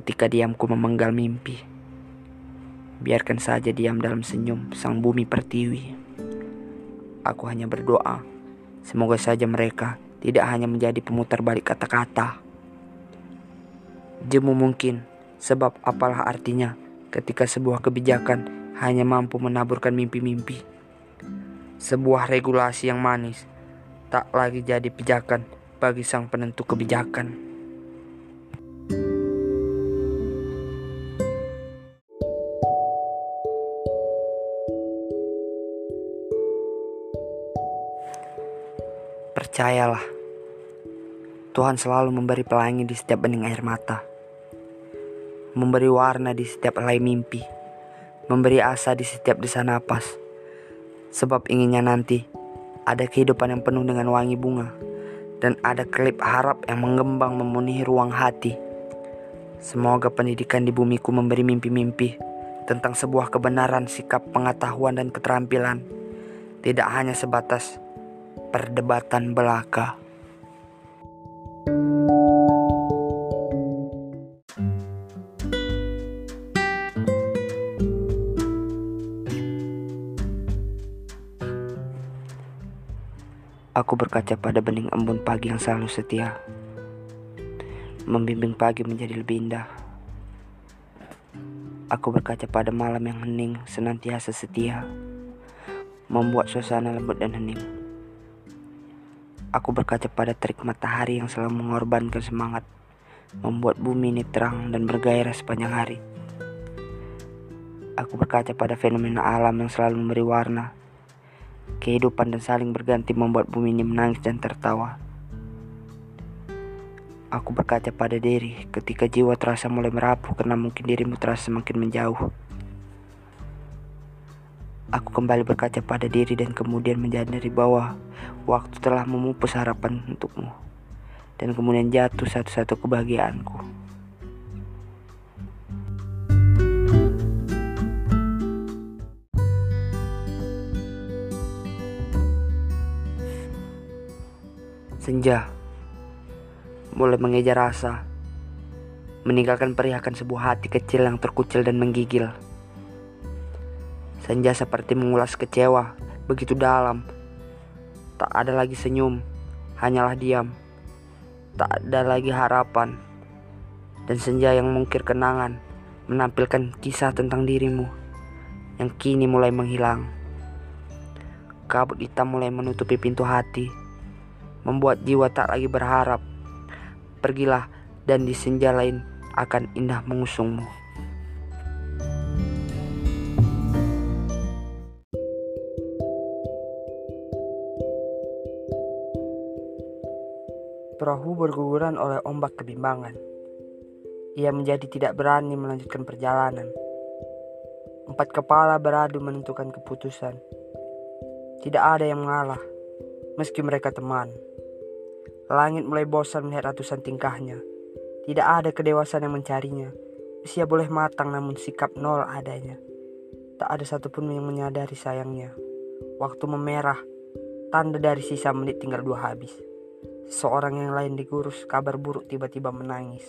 ketika diamku memenggal mimpi. Biarkan saja diam dalam senyum sang bumi pertiwi. Aku hanya berdoa, semoga saja mereka tidak hanya menjadi pemutar balik kata-kata. Jemu mungkin, sebab apalah artinya ketika sebuah kebijakan hanya mampu menaburkan mimpi-mimpi. Sebuah regulasi yang manis tak lagi jadi pijakan bagi sang penentu kebijakan. Percayalah, Tuhan selalu memberi pelangi di setiap bening air mata, memberi warna di setiap helai mimpi, memberi asa di setiap desa napas. Sebab inginnya nanti ada kehidupan yang penuh dengan wangi bunga dan ada klip harap yang mengembang memenuhi ruang hati. Semoga pendidikan di bumiku memberi mimpi-mimpi tentang sebuah kebenaran sikap pengetahuan dan keterampilan, tidak hanya sebatas perdebatan belaka. Aku berkaca pada bening embun pagi yang selalu setia, membimbing pagi menjadi lebih indah. Aku berkaca pada malam yang hening senantiasa setia, membuat suasana lembut dan hening. Aku berkaca pada terik matahari yang selalu mengorbankan semangat, membuat bumi ini terang dan bergairah sepanjang hari. Aku berkaca pada fenomena alam yang selalu memberi warna, kehidupan dan saling berganti membuat bumi ini menangis dan tertawa. Aku berkaca pada diri ketika jiwa terasa mulai merapuh karena mungkin dirimu terasa semakin menjauh. Aku kembali berkaca pada diri dan kemudian menyadari bahwa waktu telah memupus harapan untukmu. Dan kemudian jatuh satu-satu kebahagiaanku. Senja mulai mengejar rasa, meninggalkan perihakan sebuah hati kecil yang terkucil dan menggigil. Senja seperti mengulas kecewa begitu dalam. Tak ada lagi senyum, hanyalah diam. Tak ada lagi harapan. Dan senja yang mengukir kenangan menampilkan kisah tentang dirimu yang kini mulai menghilang. Kabut hitam mulai menutupi pintu hati, membuat jiwa tak lagi berharap. Pergilah dan di senja lain akan indah mengusungmu. Perahu berguguran oleh ombak kebimbangan. Ia menjadi tidak berani melanjutkan perjalanan. Empat kepala beradu menentukan keputusan. Tidak ada yang mengalah, meski mereka teman. Langit mulai bosan melihat ratusan tingkahnya. Tidak ada kedewasaan yang mencarinya. Usia boleh matang namun sikap nol adanya. Tak ada satupun yang menyadari sayangnya. Waktu memerah, tanda dari sisa menit tinggal dua habis. Seorang yang lain digurus kabar buruk tiba-tiba menangis.